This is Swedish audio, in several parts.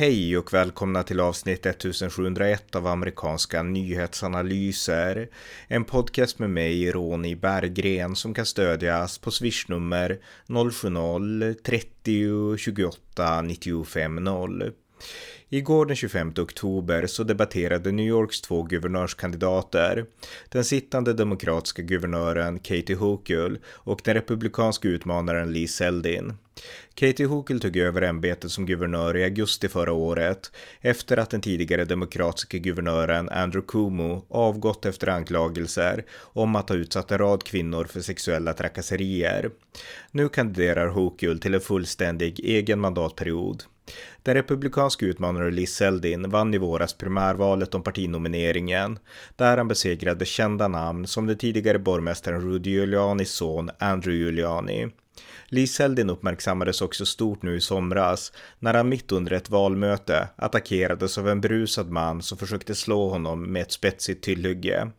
Hej och välkomna till avsnitt 1701 av amerikanska nyhetsanalyser. En podcast med mig, Ronny Berggren, som kan stödjas på swishnummer 070-30 28 95 0. Igår den 25 oktober så debatterade New Yorks två guvernörskandidater, den sittande demokratiska guvernören Katie Hochul och den republikanska utmanaren Lee Zeldin. Katie Hochul tog över ämbetet som guvernör i augusti förra året efter att den tidigare demokratiska guvernören Andrew Cuomo avgått efter anklagelser om att ha utsatt en rad kvinnor för sexuella trakasserier. Nu kandiderar Hochul till en fullständig egen mandatperiod. Den republikanska utmanaren Liz Zeldin vann i våras primärvalet om partinomineringen, där han besegrade kända namn som den tidigare borgmästaren Rudy Giulianis son Andrew Giuliani. Lee Zeldin uppmärksammades också stort nu i somras när han mitt under ett valmöte attackerades av en brusad man som försökte slå honom med ett spetsigt tillhygge.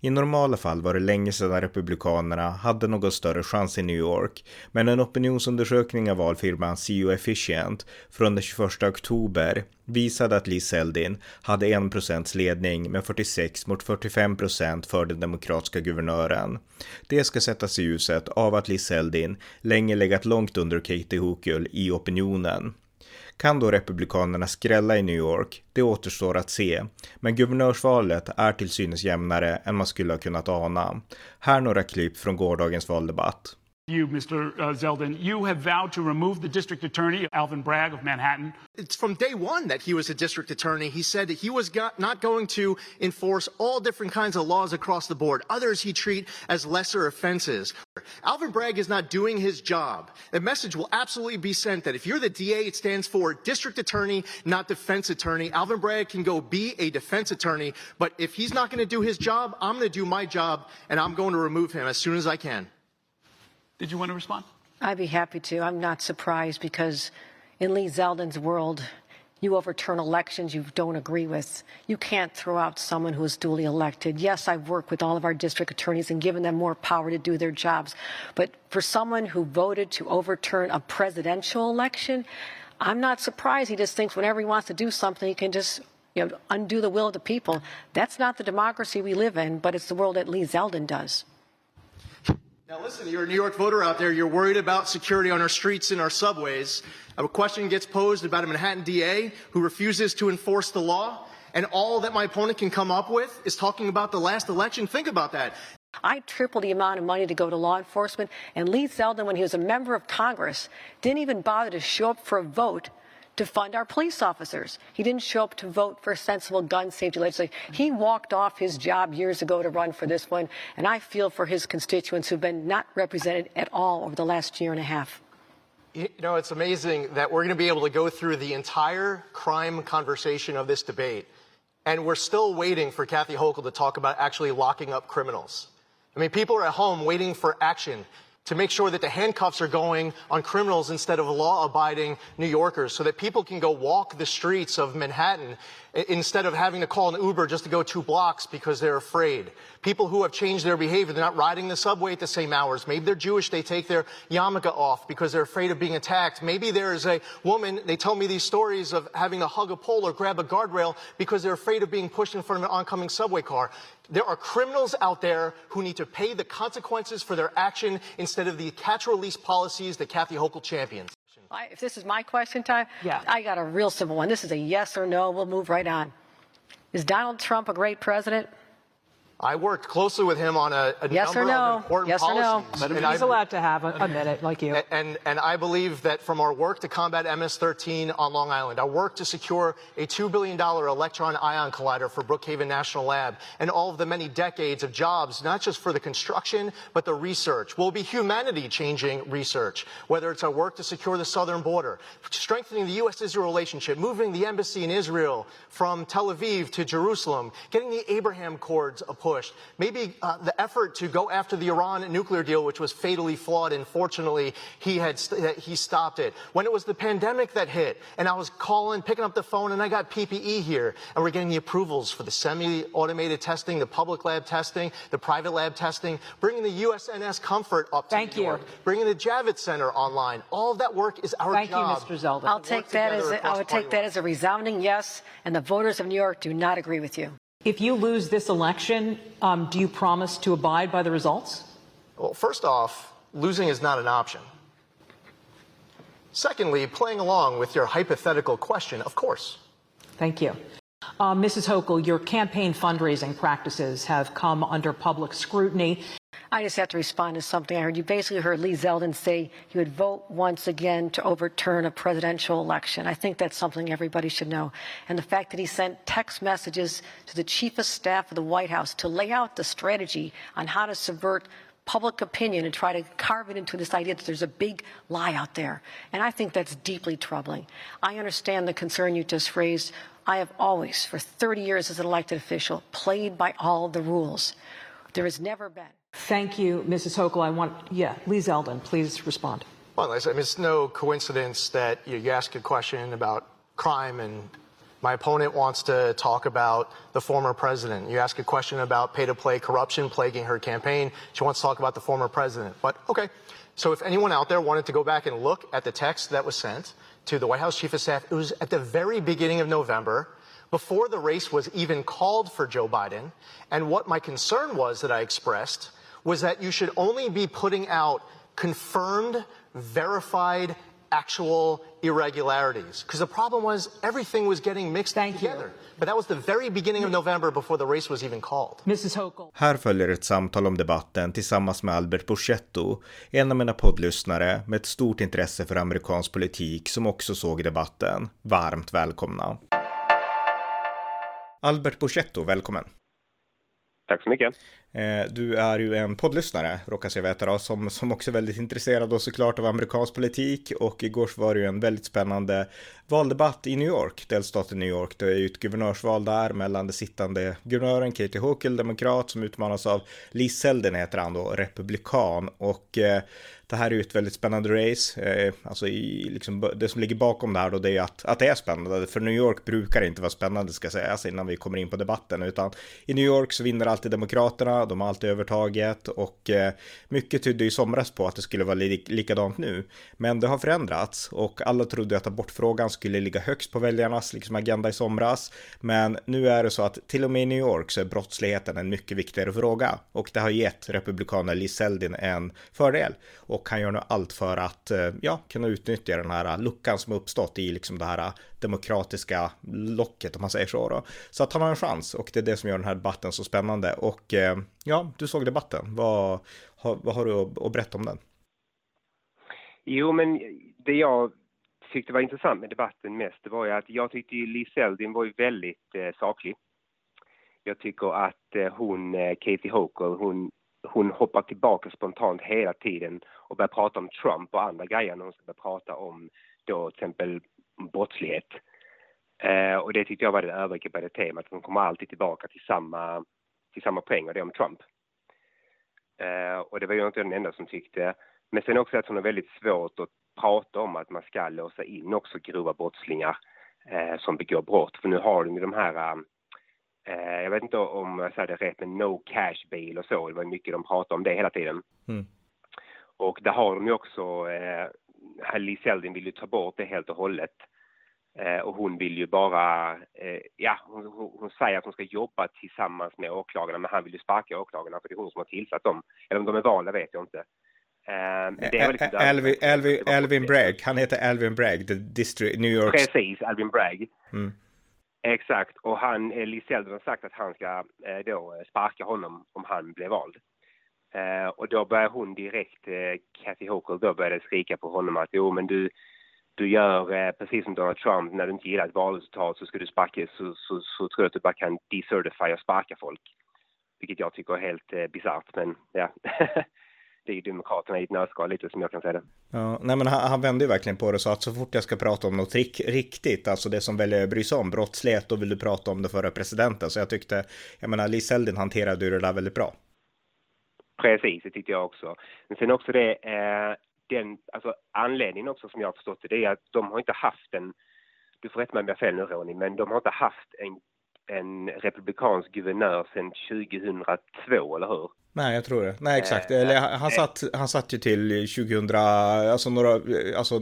I normala fall var det länge sedan Republikanerna hade någon större chans i New York, men en opinionsundersökning av valfirman CEO Efficient från den 21 oktober visade att Lee Zeldin hade 1% ledning med 46 mot 45% för den demokratiska guvernören. Det ska sättas i ljuset av att Lee Zeldin länge legat långt under Katie Hochul i opinionen. Kan då Republikanerna skrälla i New York? Det återstår att se. Men guvernörsvalet är till synes jämnare än man skulle ha kunnat ana. Här några klipp från gårdagens valdebatt. You, Mr. Uh, Zeldin, you have vowed to remove the district attorney, Alvin Bragg of Manhattan. It's from day one that he was a district attorney. He said that he was got, not going to enforce all different kinds of laws across the board. Others he treat as lesser offenses. Alvin Bragg is not doing his job. The message will absolutely be sent that if you're the DA, it stands for district attorney, not defense attorney. Alvin Bragg can go be a defense attorney, but if he's not going to do his job, I'm going to do my job, and I'm going to remove him as soon as I can. Did you want to respond? I'd be happy to. I'm not surprised because in Lee Zeldin's world, you overturn elections you don't agree with. You can't throw out someone who is duly elected. Yes, I've worked with all of our district attorneys and given them more power to do their jobs. But for someone who voted to overturn a presidential election, I'm not surprised. He just thinks whenever he wants to do something, he can just you know, undo the will of the people. That's not the democracy we live in, but it's the world that Lee Zeldin does. Now, listen, you're a New York voter out there. You're worried about security on our streets and our subways. A question gets posed about a Manhattan DA who refuses to enforce the law. And all that my opponent can come up with is talking about the last election. Think about that. I tripled the amount of money to go to law enforcement, and Lee Zeldin, when he was a member of Congress, didn't even bother to show up for a vote to fund our police officers. He didn't show up to vote for sensible gun safety legislation. He walked off his job years ago to run for this one, and I feel for his constituents who've been not represented at all over the last year and a half. You know, it's amazing that we're going to be able to go through the entire crime conversation of this debate, and we're still waiting for Kathy Hochul to talk about actually locking up criminals. I mean, people are at home waiting for action to make sure that the handcuffs are going on criminals instead of law abiding New Yorkers so that people can go walk the streets of Manhattan instead of having to call an Uber just to go two blocks because they're afraid. People who have changed their behavior, they're not riding the subway at the same hours. Maybe they're Jewish, they take their yarmulke off because they're afraid of being attacked. Maybe there is a woman, they tell me these stories of having to hug a pole or grab a guardrail because they're afraid of being pushed in front of an oncoming subway car. There are criminals out there who need to pay the consequences for their action instead of the catch release policies that Kathy Hochul champions. I, if this is my question time, Yeah. I got a real simple one. This is a yes or no. We'll move right on. Is Donald Trump a great president? I worked closely with him on a, a Yes or number no? of important Yes or no? policies. And he's I- allowed to have a, a minute, like you. And, and I believe that from our work to combat MS-13 on Long Island, our work to secure a $2 billion electron ion collider for Brookhaven National Lab, and all of the many decades of jobs, not just for the construction, but the research, will be humanity-changing research, whether it's our work to secure the southern border, strengthening the U.S.-Israel relationship, moving the embassy in Israel from Tel Aviv to Jerusalem, getting the Abraham Accords pushed. Maybe uh, the effort to go after the Iran nuclear deal, which was fatally flawed, and fortunately he had st- he stopped it. When it was the pandemic that hit, and I was calling, picking up the phone, and I got PPE here, and we're getting the approvals for the semi-automated testing, the public lab testing, the private lab testing, bringing the USNS Comfort up to Thank New you. York, bringing the Javits Center online. All of that work is our Thank you. Mr. Zeldin. I'll take that as a, I would take that as a resounding yes, and the voters of New York do not agree with you. If you lose this election, um, do you promise to abide by the results? Well, first off, losing is not an option. Secondly, playing along with your hypothetical question, of course. Thank you. Uh, Mrs. Hochul, your campaign fundraising practices have come under public scrutiny. I just have to respond to something I heard. You basically heard Lee Zeldin say he would vote once again to overturn a presidential election. I think that's something everybody should know. And the fact that he sent text messages to the chief of staff of the White House to lay out the strategy on how to subvert public opinion and try to carve it into this idea that there's a big lie out there. And I think that's deeply troubling. I understand the concern you just raised. I have always, for 30 years as an elected official, played by all the rules. There has never been. Thank you, Mrs. Hochul. I want, yeah, Lee Zeldin, please respond. Well, I mean, it's no coincidence that you, you ask a question about crime and my opponent wants to talk about the former president. You ask a question about pay to play corruption plaguing her campaign. She wants to talk about the former president. But okay. So if anyone out there wanted to go back and look at the text that was sent to the White House Chief of Staff, it was at the very beginning of November, before the race was even called for Joe Biden. And what my concern was that I expressed was that you should only be putting out confirmed, verified, actual irregularities. Because the problem was everything was getting mixed Thank you. together. But that was the very beginning of November before the race was even called. Mrs. Hochul. Här följer ett samtal om debatten tillsammans med Albert Borchetto, en av mina poddlyssnare med ett stort intresse för amerikansk politik som också såg debatten. Varmt välkomna! Albert Borchetto, välkommen! Tack så mycket. Eh, du är ju en poddlyssnare, råkar jag veta då, som, som också är väldigt intresserad då såklart av amerikansk politik och igår så var det ju en väldigt spännande valdebatt i New York, delstaten New York. Det är ju ett guvernörsval där mellan det sittande guvernören Katie Hochul, demokrat, som utmanas av Lee Selden, heter han då, republikan och eh, det här är ju ett väldigt spännande race. Eh, alltså i, liksom, det som ligger bakom det här då det är att, att det är spännande. För New York brukar inte vara spännande ska sägas alltså, innan vi kommer in på debatten. Utan i New York så vinner alltid Demokraterna. De har alltid övertaget. Och eh, mycket tydde i somras på att det skulle vara li likadant nu. Men det har förändrats. Och alla trodde att abortfrågan skulle ligga högst på väljarnas liksom, agenda i somras. Men nu är det så att till och med i New York så är brottsligheten en mycket viktigare fråga. Och det har gett republikanen Liz Zeldin en fördel. Och han gör nu allt för att eh, ja, kunna utnyttja den här eh, luckan som uppstått i liksom det här eh, demokratiska locket om man säger så då. Så att han har en chans och det är det som gör den här debatten så spännande. Och ja, du såg debatten. Vad, har- vad har du att- berätta om den? Jo, men det jag tyckte var intressant med debatten mest, det var ju att jag tyckte Liseldin Lee var ju väldigt eh, saklig. Jag tycker att eh, hon, eh, Katie Hochul, hon, hon hoppar tillbaka spontant hela tiden och börjar prata om Trump och andra grejer när hon ska börja prata om då till exempel brottslighet. Eh, och det tyckte jag var det övergripande temat. Hon kommer alltid tillbaka till samma, till samma poäng och det är om Trump. Eh, och det var jag inte den enda som tyckte. Men sen också att hon har väldigt svårt att prata om att man ska låsa in också grova brottslingar eh, som begår brott. För nu har de ju de här, eh, jag vet inte om jag säger det rätt, men no cash bail och så. Det var mycket de pratade om det hela tiden. Mm. Och där har de ju också, eh, Lee Zeldin vill ju ta bort det helt och hållet. Eh, och hon vill ju bara, eh, ja, hon, hon, hon säger att hon ska jobba tillsammans med åklagarna, men han vill ju sparka åklagarna för det är hon som har tillsatt dem. Eller om de är valda vet jag inte. Eh, det är väldigt Alvin, Det Bragg, han heter Alvin Bragg, the district, New York. Precis, Alvin Bragg. Mm. Exakt, och han, eh, Lee Zeldin har sagt att han ska eh, då sparka honom om han blir vald. Eh, och då började hon direkt, eh, Kathy Hochul, då började skrika på honom att jo men du, du gör eh, precis som Donald Trump, när du inte gillar ett valresultat så ska du sparka, så, så, så tror jag att du bara kan decertify och sparka folk. Vilket jag tycker är helt eh, bisarrt, men ja. det är ju Demokraterna i ett nötskal lite som jag kan säga det. Ja, nej men han, han vände ju verkligen på det och sa att så fort jag ska prata om något rik, riktigt, alltså det som väljer bry sig om, brottslighet, då vill du prata om det förra presidenten. Så jag tyckte, jag menar, Lee Zeldin hanterade ju det där väldigt bra. Precis, det tyckte jag också. Men sen också det, eh, den, alltså anledningen också som jag har förstått det, det är att de har inte haft en, du får rätta mig om jag fel nu Ronny, men de har inte haft en, en republikansk guvernör sedan 2002, eller hur? Nej, jag tror det. Nej, exakt. Eh, Eller han, satt, han satt ju till 2000, alltså några, alltså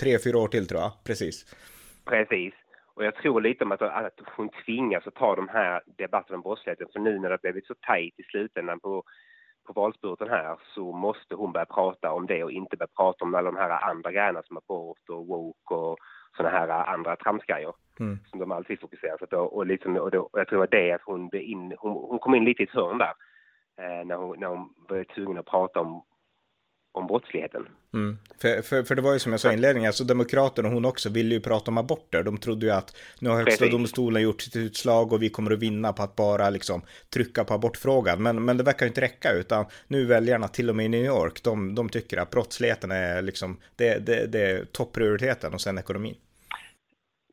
tre, fyra år till tror jag. Precis. Precis. Och jag tror lite om att, att hon tvingas att ta de här debatterna om brottsligheten. För nu när det blivit så tajt i slutändan på, på valspurten här så måste hon börja prata om det och inte börja prata om alla de här andra grejerna som abort och woke och sådana här andra tramsgrejer. Mm. Som de alltid fokuserar på. Och, liksom, och, då, och jag tror det var det att hon, in, hon, hon kom in lite i ett hörn där. Eh, när, hon, när hon var tvungen att prata om om brottsligheten. Mm. För, för, för det var ju som jag sa i inledningen, alltså Demokraterna och hon också ville ju prata om aborter. De trodde ju att nu har Högsta Precis. domstolen gjort sitt utslag och vi kommer att vinna på att bara liksom trycka på abortfrågan. Men, men det verkar inte räcka, utan nu väljarna, till och med i New York, de, de tycker att brottsligheten är liksom, det, det, det är topprioriteten och sen ekonomin.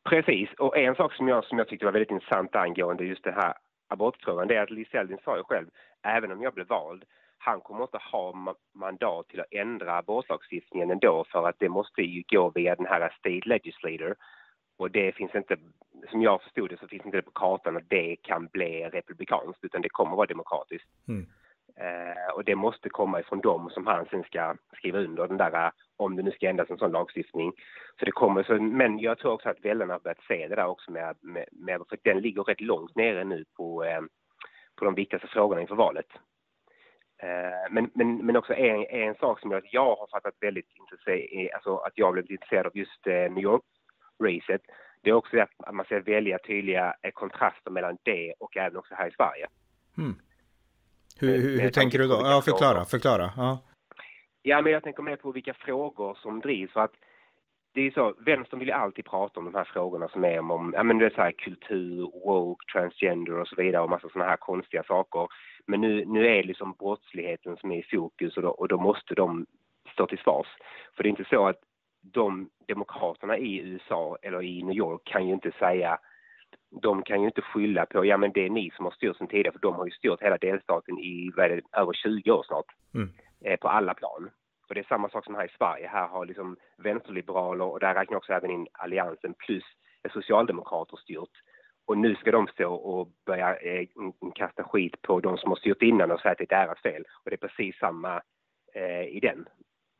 Precis, och en sak som jag, som jag tyckte var väldigt intressant angående just det här abortfrågan, det är att Liz Eldin sa ju själv, även om jag blev vald, han kommer inte ha mandat till att ändra abortlagstiftningen ändå för att det måste ju gå via den här state legislator. Och det finns inte, som jag förstod det så finns inte det på kartan att det kan bli republikanskt utan det kommer vara demokratiskt. Mm. Eh, och det måste komma ifrån dem som han sen ska skriva under den där, om det nu ska ändras en sån lagstiftning. Så det kommer, så, men jag tror också att väljarna har börjat se det där också med, med, med för den ligger rätt långt nere nu på, eh, på de viktigaste frågorna inför valet. Eh, men, men, men också en, en sak som jag, jag har fattat väldigt intresserad, alltså att jag blev intresserad av just eh, New York-racet, det är också att man ska välja tydliga eh, kontraster mellan det och även också här i Sverige. Mm. Hur, hur, hur tänker du då? Ja, förklara, förklara. Ja. ja, men jag tänker mer på vilka frågor som drivs. För att det är så, vänstern vill ju alltid prata om de här frågorna som är om, om ja men det är så här kultur, woke, transgender och så vidare och massa sådana här konstiga saker. Men nu, nu är det liksom brottsligheten som är i fokus och då, och då måste de stå till svars. För det är inte så att de demokraterna i USA eller i New York kan ju inte säga de kan ju inte skylla på, ja men det är ni som har styrt sen tidigare för de har ju styrt hela delstaten i, vad är det, över 20 år snart. Mm. Eh, på alla plan. Och det är samma sak som här i Sverige. Här har liksom vänsterliberaler och där räknar jag också även in alliansen plus socialdemokrater styrt. Och nu ska de stå och börja eh, kasta skit på de som har styrt innan och säga att det är deras fel. Och det är precis samma eh, i den,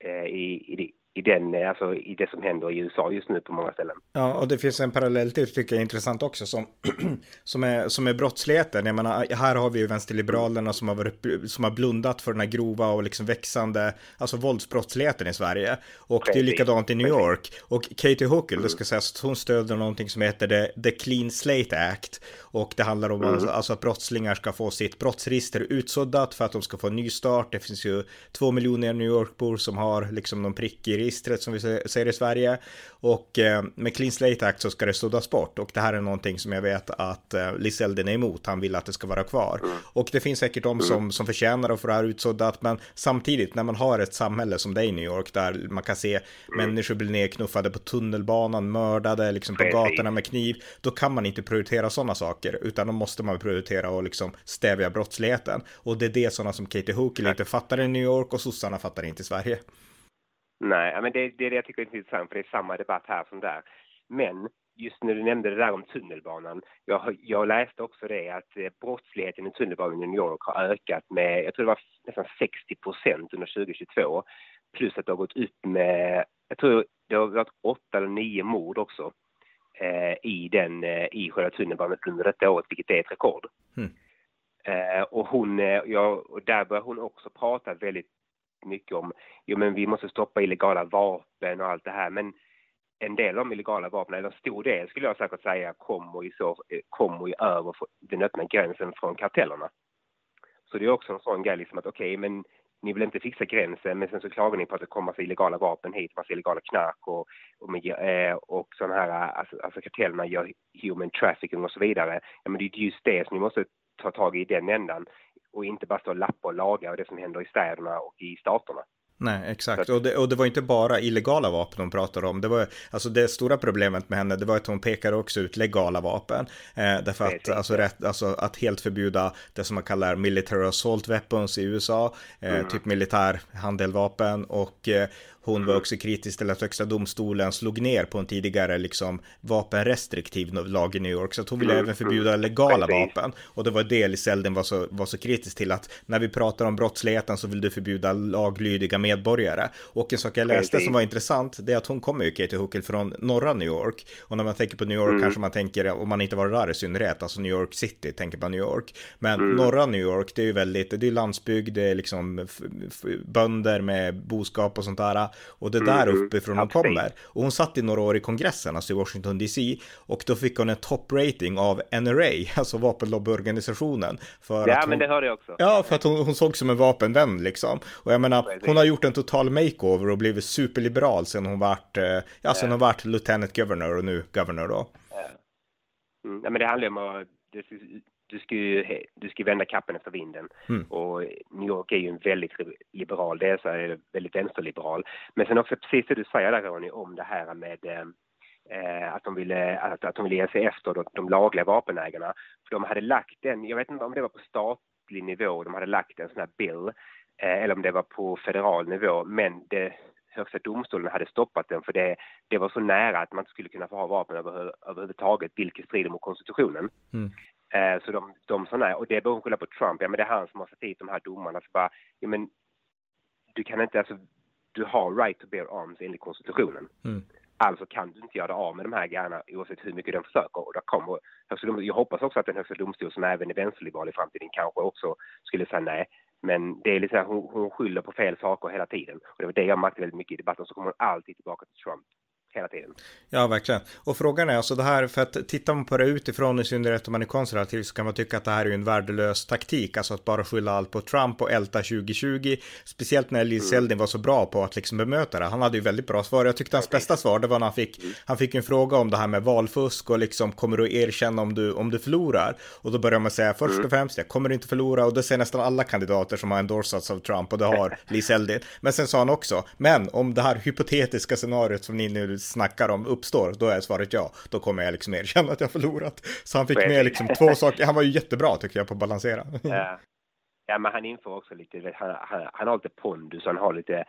eh, i, i, i, den, alltså i det som händer i USA just nu på många ställen. Ja, och det finns en parallell till, tycker jag är intressant också, som, som, är, som är brottsligheten. Jag menar, här har vi ju vänsterliberalerna som har, varit, som har blundat för den här grova och liksom växande, alltså våldsbrottsligheten i Sverige. Och Precis. det är likadant i New York. Och Katie Hochul, mm. det ska sägas att hon stöder någonting som heter the, the Clean Slate Act. Och det handlar om mm. alltså, alltså att brottslingar ska få sitt brottsregister utsuddat för att de ska få en ny start. Det finns ju två miljoner New York-bor som har liksom någon prick i registret som vi säger i Sverige. Och eh, med Clean Slate Act så ska det suddas bort och det här är någonting som jag vet att eh, Liz Elden är emot. Han vill att det ska vara kvar. Och det finns säkert de som, som förtjänar att få det här utsuddat men samtidigt när man har ett samhälle som det i New York där man kan se människor bli nedknuffade på tunnelbanan, mördade liksom på gatorna med kniv, då kan man inte prioritera sådana saker utan då måste man prioritera och liksom stävja brottsligheten. Och det är det sådana som Katie Hokel inte fattar i New York och sossarna fattar inte i Sverige. Nej, men det, det är det jag tycker är intressant, för det är samma debatt här som där. Men just när du nämnde det där om tunnelbanan. Jag, jag läste också det att eh, brottsligheten i tunnelbanan i New York har ökat med, jag tror det var nästan 60 procent under 2022. Plus att det har gått upp med, jag tror det har varit åtta eller nio mord också eh, i den, eh, i själva tunnelbanan under detta året, vilket är ett rekord. Mm. Eh, och hon, eh, ja, och där börjar hon också prata väldigt mycket om, jo men vi måste stoppa illegala vapen och allt det här, men en del av de illegala vapnen, eller en stor del skulle jag säkert säga, kommer ju, så, eh, kommer ju över den öppna gränsen från kartellerna. Så det är också en sån grej liksom att okej, okay, men ni vill inte fixa gränsen, men sen så klagar ni på att det kommer illegala vapen hit, massa illegala knark och, och, eh, och sådana här, eh, alltså, alltså kartellerna gör human trafficking och så vidare. Ja, men det är just det som ni måste ta tag i den ändan och inte bara stå och lappa och laga och det som händer i städerna och i staterna. Nej, exakt. Och det, och det var inte bara illegala vapen hon pratade om. Det var alltså det stora problemet med henne, det var att hon pekade också ut legala vapen. Eh, därför att, alltså, rätt, alltså, att helt förbjuda det som man kallar military assault weapons i USA, eh, mm. typ militär handeldvapen och eh, hon var också kritisk till att högsta domstolen slog ner på en tidigare liksom vapenrestriktiv lag i New York. Så att hon ville mm, även förbjuda mm. legala vapen. Och det var det Liselden var så, var så kritisk till att när vi pratar om brottsligheten så vill du förbjuda laglydiga medborgare. Och en sak jag läste som var intressant, det är att hon kommer ju, Katie Huckel, från norra New York. Och när man tänker på New York mm. kanske man tänker, om man inte var där i synnerhet, alltså New York City, tänker på New York. Men mm. norra New York, det är ju väldigt, det är landsbygd, det är liksom bönder med boskap och sånt där. Och det är där mm, uppifrån hon kommer. Och hon satt i några år i kongressen, alltså i Washington DC. Och då fick hon en top-rating av NRA, alltså vapenlobbyorganisationen. För ja, men hon, det hörde jag också. Ja, för att hon, hon såg som en vapenvän liksom. Och jag menar, hon har gjort en total makeover och blivit superliberal sen hon vart, eh, ja, sen hon vart lieutenant governor och nu governor då. Ja. Mm, ja, men det handlar om att du ska ju du ska vända kappen efter vinden. Mm. Och New York är ju en väldigt liberal, dels är det väldigt vänsterliberal. Men sen också precis det du säger där Ronny om det här med eh, att de ville, att, att de ville ge sig efter de, de lagliga vapenägarna. För de hade lagt en, jag vet inte om det var på statlig nivå, de hade lagt en sån här bill, eh, eller om det var på federal nivå, men det Högsta domstolen hade stoppat den för det, det var så nära att man inte skulle kunna få ha vapen över, överhuvudtaget, vilket strider mot konstitutionen. Mm. Eh, så de, de sådana, och det beror på Trump, ja men det är han som har satt dit de här domarna. Så bara, ja men du kan inte, alltså, du har right to bear arms enligt konstitutionen. Mm. Alltså kan du inte göra av med de här grejerna oavsett hur mycket de försöker. Och där kommer högsta jag hoppas också att den högsta domstol som även är vänsterliberal i framtiden kanske också skulle säga nej. Men det är här, hon, hon skyller på fel saker hela tiden. Och det var det jag märkte väldigt mycket i debatten. Så kommer hon alltid tillbaka till Trump hela tiden. Ja, verkligen. Och frågan är alltså det här, för att tittar man på det utifrån, i synnerhet om man är konservativ, så kan man tycka att det här är en värdelös taktik, alltså att bara skylla allt på Trump och älta 2020, speciellt när Lee mm. Zeldin var så bra på att liksom bemöta det. Han hade ju väldigt bra svar. Jag tyckte hans bästa svar, det var när han fick, mm. han fick en fråga om det här med valfusk och liksom kommer du erkänna om du, om du förlorar? Och då börjar man säga först mm. och främst, jag kommer inte förlora och det säger nästan alla kandidater som har endorsats av Trump och det har Lee Zeldin. Men sen sa han också, men om det här hypotetiska scenariot som ni nu snackar om uppstår, då är svaret ja. Då kommer jag liksom erkänna att jag förlorat. Så han fick med liksom två saker. Han var ju jättebra tycker jag på att balansera. Ja. Ja, men han inför också lite, han, han, han har lite pondus, han har lite,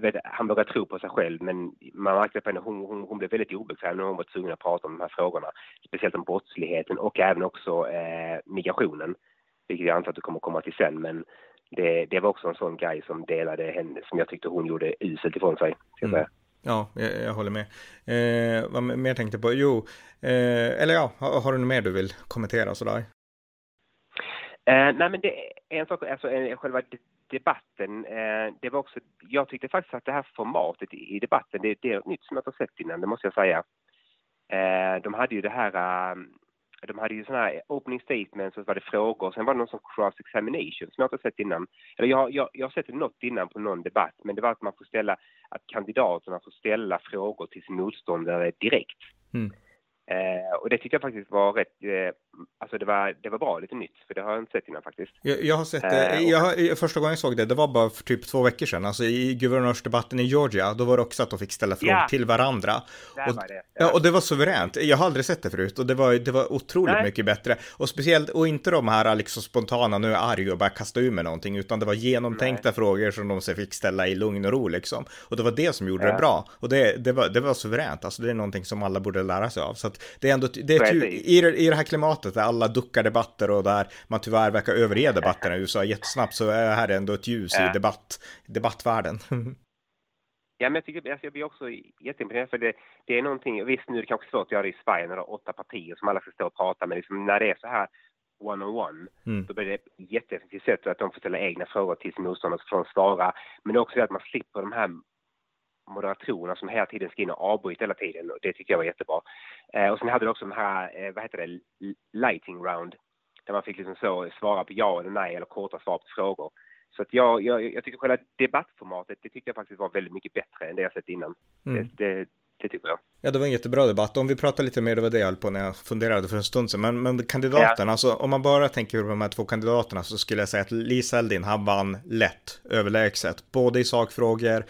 vet, han vågar tro på sig själv, men man märkte på henne, hon, hon, hon blev väldigt obekväm när hon var tvungen att prata om de här frågorna. Speciellt om brottsligheten och även också eh, migrationen, vilket jag antar att du kommer komma till sen, men det, det var också en sån grej som delade henne, som jag tyckte hon gjorde uselt ifrån sig. Ska jag mm. Ja, jag, jag, håller med. Eh, vad mer tänkte på? Jo, eh, eller ja, har, har, du något mer du vill kommentera sådär? Eh, nej, men det är en sak, alltså själva debatten, eh, det var också, jag tyckte faktiskt att det här formatet i, i debatten, det, det är något nytt som jag inte har sett innan, det måste jag säga. Eh, de hade ju det här eh, de hade ju sådana här opening statements och så var det frågor. Sen var det någon sån cross examination som jag inte har sett innan. Eller jag, jag, jag har sett det något innan på någon debatt, men det var att man får ställa, att kandidaterna får ställa frågor till sin motståndare direkt. Mm. Eh, och det tycker jag faktiskt var rätt, eh, alltså det var, det var bra, lite nytt, för det har jag inte sett innan faktiskt. Jag, jag har sett det, eh, jag har, första gången jag såg det, det var bara för typ två veckor sedan, alltså i guvernörsdebatten i Georgia, då var det också att de fick ställa frågor ja. till varandra. Och, var det. Ja. och det var suveränt, jag har aldrig sett det förut, och det var, det var otroligt Nej. mycket bättre. Och speciellt, och inte de här liksom spontana, nu är jag arg och bara kasta ur med någonting, utan det var genomtänkta Nej. frågor som de sig fick ställa i lugn och ro liksom. Och det var det som gjorde ja. det bra, och det, det, var, det var suveränt, alltså det är någonting som alla borde lära sig av. Så att det är ändå, det är ju, i, i det här klimatet där alla duckar debatter och där man tyvärr verkar överge debatterna i USA jättesnabbt så är det här ändå ett ljus i debatt, debattvärlden. Ja, men jag tycker alltså, jag blir också jätteimponerad för det, det är någonting, visst nu är det kanske svårt att göra det i Sverige när det är åtta partier som alla ska stå och prata, men liksom när det är så här one-on-one, mm. då blir det jätteeffektivt sätt att de får ställa egna frågor till sin motståndare och får svara. Men också att man slipper de här moderatorerna som hela tiden ska in och avbryta hela tiden och det tycker jag var jättebra. Eh, och sen hade du också den här, eh, vad heter det, lighting round där man fick liksom så svara på ja eller nej eller korta svar på frågor. Så att jag, jag, jag tycker själva debattformatet, det tyckte jag faktiskt var väldigt mycket bättre än det jag sett innan. Mm. Det, det, Det tycker jag. Ja, det var en jättebra debatt. Om vi pratar lite mer, det var det jag höll på när jag funderade för en stund sedan. Men, men kandidaterna, ja. alltså om man bara tänker på de här två kandidaterna så skulle jag säga att Lee Seldin, han vann lätt, överlägset, både i sakfrågor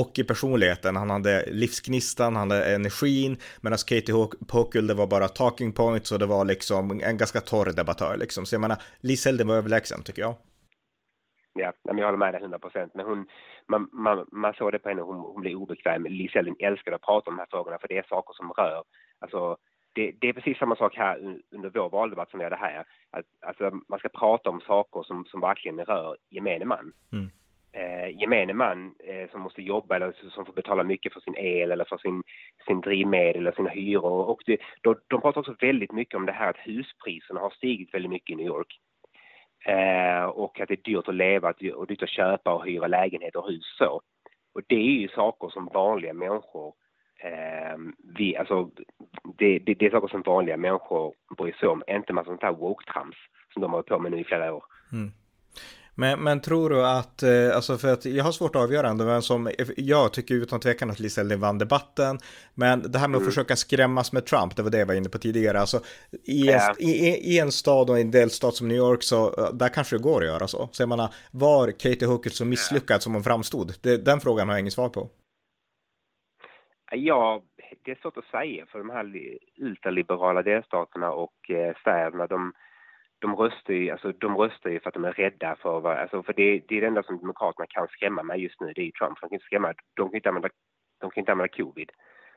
och i personligheten. Han hade livsgnistan, han hade energin, medan Katie Hochul, det var bara talking points och det var liksom en ganska torr debattör liksom. Så jag menar, Lee Seldin var överlägsen tycker jag. Ja, jag håller med dig 100 procent. Men hon, man, man, man såg det på henne, hon, hon blev obekväm. Lee Seldin älskade att prata om de här frågorna för det är saker som rör, alltså det, det, är precis samma sak här under vår valdebatt som vi hade här. Att, alltså, man ska prata om saker som, som verkligen rör gemene man. Mm eh, gemene man eh, som måste jobba eller som får betala mycket för sin el eller för sin, sin drivmedel eller sina hyror. Och det, de, de pratar också väldigt mycket om det här att huspriserna har stigit väldigt mycket i New York. Eh, och att det är dyrt att leva och dyrt att köpa och hyra lägenheter och hus så. Och det är ju saker som vanliga människor eh, vi, alltså, det, det, det, är saker som vanliga människor bryr sig om, inte massa sånt här woke-trams som de har hållit på med nu i flera år. Mm. Men, men tror du att, eh, alltså för att jag har svårt att avgöra ändå vem som, jag tycker utan tvekan att Liz Elden vann debatten, men det här med att mm. försöka skrämmas med Trump, det var det jag var inne på tidigare, alltså i en, ja. i, i, en stad och en delstat som New York så där kanske det går att göra så. Så jag menar, var Katie Hookett så misslyckad som hon framstod? Det, den frågan har jag inget svar på. Ja, det är svårt att säga för de här ultraliberala delstaterna och eh, städerna, de de röstar ju, alltså, de röstar ju för att de är rädda för vad, alltså, för det, det är det enda som Demokraterna kan skrämma med just nu, det är ju Trump. De kan inte skrämma, de kan inte använda, de kan inte använda covid.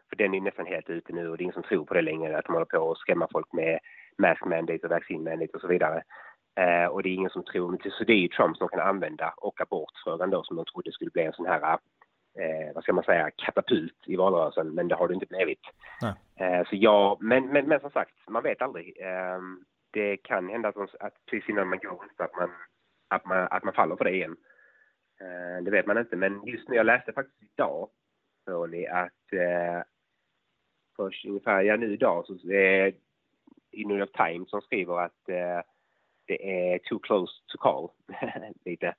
För den är nästan helt ute nu och det är ingen som tror på det längre, att de håller på att skrämma folk med mask mandate och vaccin mandate och så vidare. Eh, och det är ingen som tror, så det är ju Trump som kan använda och abortfrågan då som de trodde skulle bli en sån här eh, vad ska man säga, katapult i valrörelsen, men det har det inte blivit. Eh, så ja, men, men, men som sagt, man vet aldrig. Eh, det kan hända att, att precis innan man går att man, att man, att man faller för det igen. Eh, det vet man inte, men just nu, jag läste faktiskt idag, Tony, att eh, först ungefär, ja nu idag så är det eh, i New York Times som skriver att eh, det är too close to call, lite.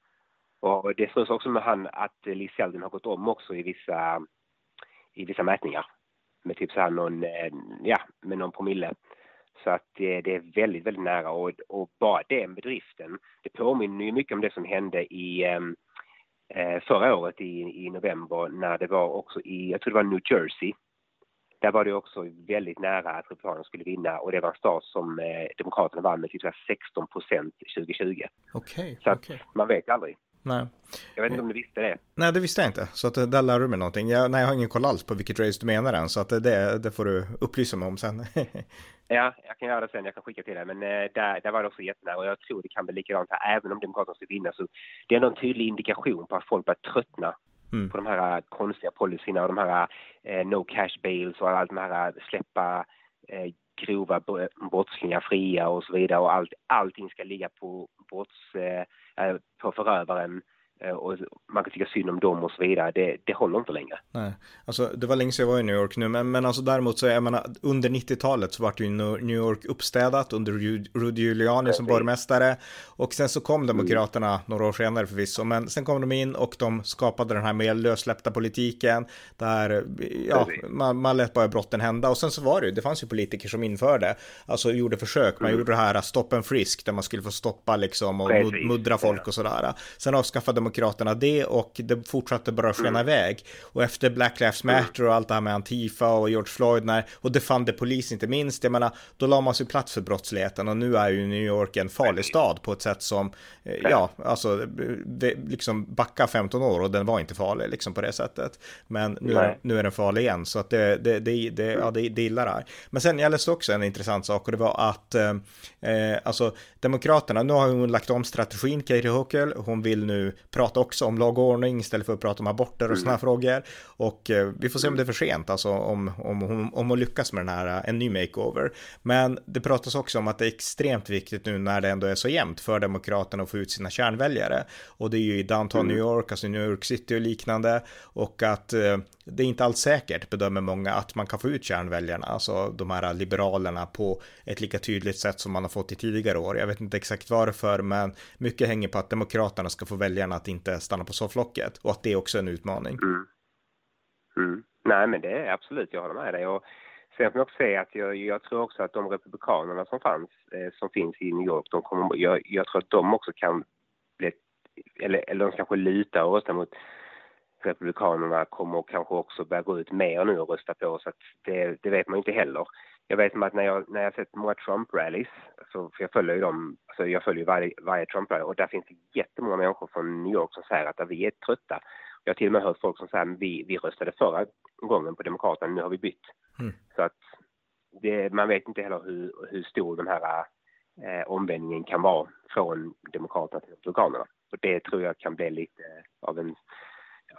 Och det slås också med han att Liz Sheldon har gått om också i vissa, i vissa mätningar. Med typ så här någon, eh, ja, med någon promille. Så att det, det, är väldigt, väldigt nära och, och bara den bedriften, det påminner ju mycket om det som hände i ehm, eh, förra året i, i november när det var också i, jag tror det var New Jersey. Där var det också väldigt nära att Republikanerna skulle vinna och det var en stad som eh, Demokraterna vann med typ 16 procent 2020. Okej. Okay, så okay. man vet aldrig. Nej. Jag vet inte om du visste det. Nej, det visste jag inte. Så att eh, där lär du mig någonting. Jag, nej, jag har ingen koll alls på vilket race du menar än. Så att det, det får du upplysa mig om sen. ja, jag kan göra det sen. Jag kan skicka till dig. Men eh, där, där var det också jättenära. Och jag tror det kan bli likadant här. Även om Demokraterna ska vinna så det är en tydlig indikation på att folk börjar tröttna mm. på de här eh, konstiga policyerna och de här eh, no cash bails och allt de här släppa eh, grova brottslingar fria och så vidare och allt, allting ska ligga på brotts, eh, på förövaren. Eh, och man kan tycka synd om dem och så vidare. Det, det håller inte längre. Nej, alltså det var länge sedan jag var i New York nu, men, men alltså däremot så, jag menar, under 90-talet så var det ju New York uppstädat under Rudy Giuliani som borgmästare och sen så kom Demokraterna mm. några år senare förvisso, men sen kom de in och de skapade den här mer lössläppta politiken där, ja, man, man lät bara brotten hända och sen så var det ju, det fanns ju politiker som införde, alltså gjorde försök, man mm. gjorde det här stopp and frisk där man skulle få stoppa liksom och muddra folk och sådär. Sen avskaffade Demokraterna det och det fortsatte bara skena mm. iväg. Och efter Black Lives mm. Matter och allt det här med Antifa och George Floyd när, och Defund Polis inte minst, jag menar, då la man sig plats för brottsligheten och nu är ju New York en farlig stad på ett sätt som, eh, ja, alltså, det, liksom backa 15 år och den var inte farlig liksom på det sättet. Men nu, är, nu är den farlig igen, så att det, det, det, det, ja, det, det illa där. Men sen, jag läste också en intressant sak och det var att, eh, eh alltså, Demokraterna, nu har hon lagt om strategin, Katie Hochul, hon vill nu prata också om lag och ordning istället för att prata om aborter och mm. sådana frågor. Och eh, vi får se om det är för sent, alltså om, om, om, om hon lyckas med den här, eh, en ny makeover. Men det pratas också om att det är extremt viktigt nu när det ändå är så jämnt för Demokraterna att få ut sina kärnväljare. Och det är ju i downtown mm. New York, alltså New York City och liknande. Och att eh, det är inte alls säkert, bedömer många, att man kan få ut kärnväljarna, alltså de här liberalerna på ett lika tydligt sätt som man har fått i tidigare år. Jag vet inte exakt varför, men mycket hänger på att Demokraterna ska få väljarna att inte stanna på sofflocket och att det är också är en utmaning. Mm. Mm. Nej, men det är absolut, jag håller med dig. Och sen får man också säga att jag, jag, tror också att de republikanerna som fanns, eh, som finns i New York, de kommer, jag, jag tror att de också kan bli, eller, eller de kanske lutar och röstar mot Republikanerna kommer kanske också börja gå ut mer nu och rösta på så att det, det vet man inte heller. Jag vet att när jag, när jag sett många Trump-rallys, för jag följer ju dem, alltså jag följer varje, varje Trump-rally och där finns det jättemånga människor från New York som säger att vi är trötta. Jag har till och med hört folk som säger att vi, vi röstade förra gången på Demokraterna, nu har vi bytt. Mm. Så att det, man vet inte heller hur, hur stor den här eh, omvändningen kan vara från Demokraterna till Republikanerna. Och det tror jag kan bli lite av en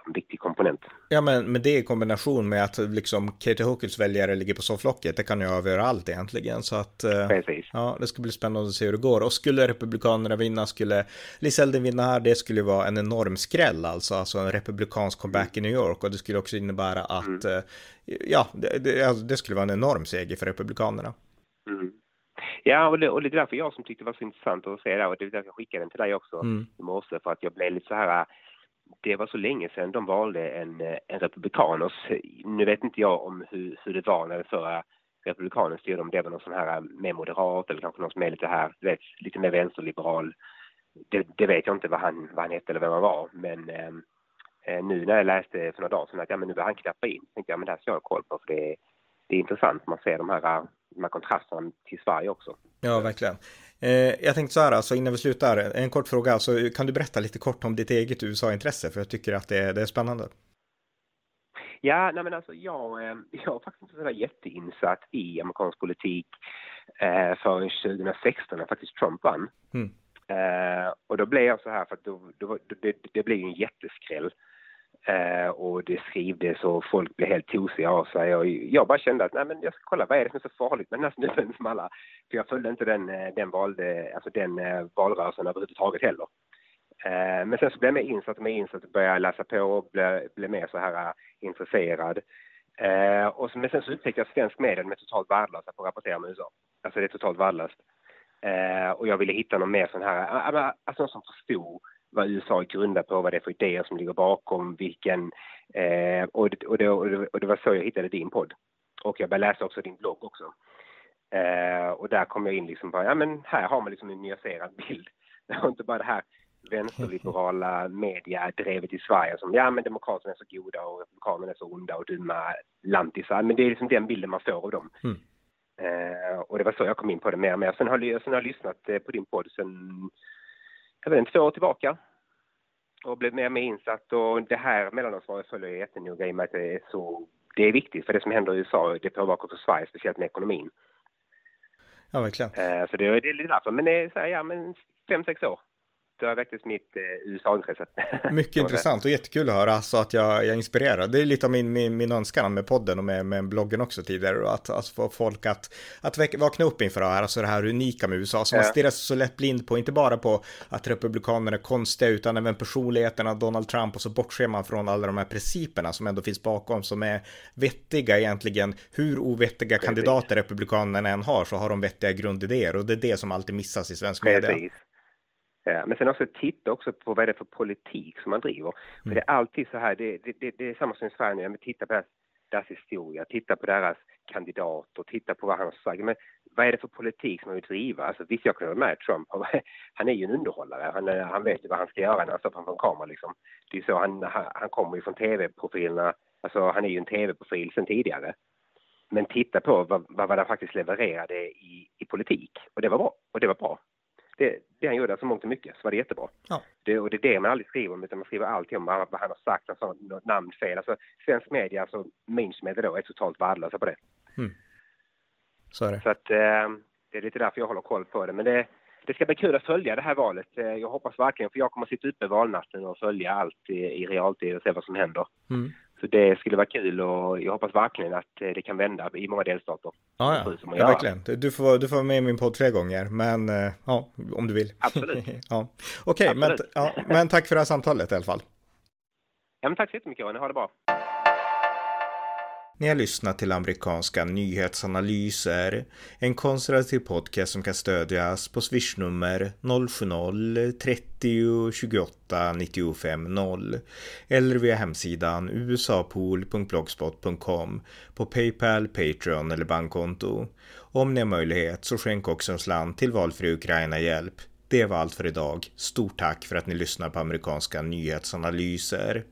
en viktig komponent. Ja, men, men det i kombination med att liksom Katie Hookels väljare ligger på sofflocket, det kan ju avgöra allt egentligen. Så att, eh, Precis. ja, det ska bli spännande att se hur det går. Och skulle Republikanerna vinna, skulle Liz Elden vinna här, det skulle vara en enorm skräll alltså, alltså en republikansk comeback i New York. Och det skulle också innebära att, mm. Eh, ja, det, det, det, skulle vara en enorm seger för Republikanerna. Mm. Ja, och det, och det är därför jag som tyckte det var så intressant att se det och det är därför jag skickade den till dig också mm. i morse för att jag blev lite så här det var så länge sedan de valde en, eh, en republikan. Och nu vet inte jag om hur, hur det var när den förra republikanen styrde, om det var någon sån här eh, mer moderat eller kanske någon som är lite här, vet, lite mer vänsterliberal. Det, det, vet jag inte vad han, vad han hette eller vem han var, men ehm, eh, nu när jag läste för några dagar sedan att ja, men nu börjar han knappa in, tänkte jag men det här ska jag ha koll på för det, det är intressant, man ser de här, eh, de här kontrasterna till Sverige också. Ja, verkligen. Eh, jag tänkte så här, alltså innan vi slutar, en kort fråga. Alltså, kan du berätta lite kort om ditt eget USA-intresse? För jag tycker att det är, det är spännande. Ja, nej men alltså jag, eh, jag har faktiskt inte varit jätteinsatt i amerikansk politik eh, förrän 2016 när faktiskt Trump vann. Mm. Eh, och då blev jag så här för att då, då, det, det blev en jätteskräll Eh, och det skrivdes och folk blev helt tosiga av sig och jag bara kände att nej men jag ska kolla vad är det som är så farligt med den här snubben som alla, för jag följde inte den, eh, den, valde, alltså den eh, valrörelsen överhuvudtaget heller. Eh, men sen så blev jag mer insatt och mer insatt och började läsa på och blev, blev mer så här intresserad. Eh, och så, men sen så upptäckte jag svensk media är totalt värdelösa på att rapportera om USA. Alltså det är totalt värdelöst. Eh, och jag ville hitta någon mer sån här, alltså någon som förstod vad USA är grundat på, vad det är för idéer som ligger bakom, vilken... Eh, och, det, och, det, och, det, var så jag hittade din podd. Och jag började läsa också din blogg också. Eh, och där kom jag in liksom på, ja men här har man liksom en nyanserad bild. Det var inte bara det här vänsterliberala mediadrevet i Sverige som ja men demokraterna är så goda och republikanerna är så onda och dumma lantisar. Men det är liksom den bilden man får av dem. Mm. Eh, och det var så jag kom in på det mer och mer. Sen har, sen har jag lyssnat eh, på din podd sen jag vet inte, två år tillbaka. Och blev mer och mer insatt. Och det här mellanårsvalet följer jag jättenoga i och med att det är så det är viktigt för det som händer i USA, det påverkar också Sverige, speciellt med ekonomin. Ja, verkligen. Eh, så det, det är lite därför, men det är så här, ja men fem, sex år har väcktes mitt eh, USA-intresse. Mycket intressant och jättekul att höra så att jag, jag inspirerar. Det är lite av min, min, min önskan med podden och med, med bloggen också tidigare. Att alltså, få folk att, att väck, vakna upp inför det här, alltså det här unika med USA som ja. man stirrar så lätt blind på, inte bara på att republikanerna är konstiga utan även personligheterna, Donald Trump och så bortser man från alla de här principerna som ändå finns bakom som är vettiga egentligen. Hur ovettiga kandidater republikanerna än har så har de vettiga grundidéer och det är det som alltid missas i svensk media. Eh, men sen också titta också på vad det är för politik som man driver. Mm. För det är alltid så här, det, det, det är samma som i Sverige nu, titta på deras, deras historia, titta på deras kandidater, titta på vad han har sagt. Men vad är det för politik som man vill driva? Alltså visst, jag kan vara med Trump, han är ju en underhållare, han, han vet ju vad han ska göra när han står framför en kamera liksom. Det är så, han, han kommer ju från tv-profilerna, alltså han är ju en tv-profil sen tidigare. Men titta på vad, vad, vad han faktiskt levererade i, i politik, och det var bra, och det var bra det, det han gjorde, alltså mångt och mycket, så var det jättebra. Ja. Det, och det är det man aldrig skriver om, utan man skriver alltid om vad, vad han har sagt, alltså något namnfel. Alltså svensk media, alltså mainstream då, är totalt värdelösa på det. Mm. Så är det. Så att eh, det är lite därför jag håller koll på det. Men det, det ska bli kul att följa det här valet. Eh, jag hoppas verkligen, för jag kommer att sitta uppe valnatten och följa allt i, i realtid och se vad som händer. Mm. Så det skulle vara kul och jag hoppas verkligen att eh, det kan vända i många delstater. Ja, ja. ja verkligen. Du får, du får vara med i min podd tre gånger, men eh, ja, om du vill. Absolut. ja. Okej, okay, men, ja, men tack för det här samtalet i alla fall. Ja, men tack så jättemycket, Ronny. Ha det bra. Ni har lyssnat till amerikanska nyhetsanalyser, en konservativ podcast som kan stödjas på swishnummer 070-30 28 95 0 eller via hemsidan usapool.blogspot.com på Paypal, Patreon eller bankkonto. Om ni har möjlighet så skänk också en slant till valfri Ukraina-hjälp. Det var allt för idag. Stort tack för att ni lyssnar på amerikanska nyhetsanalyser.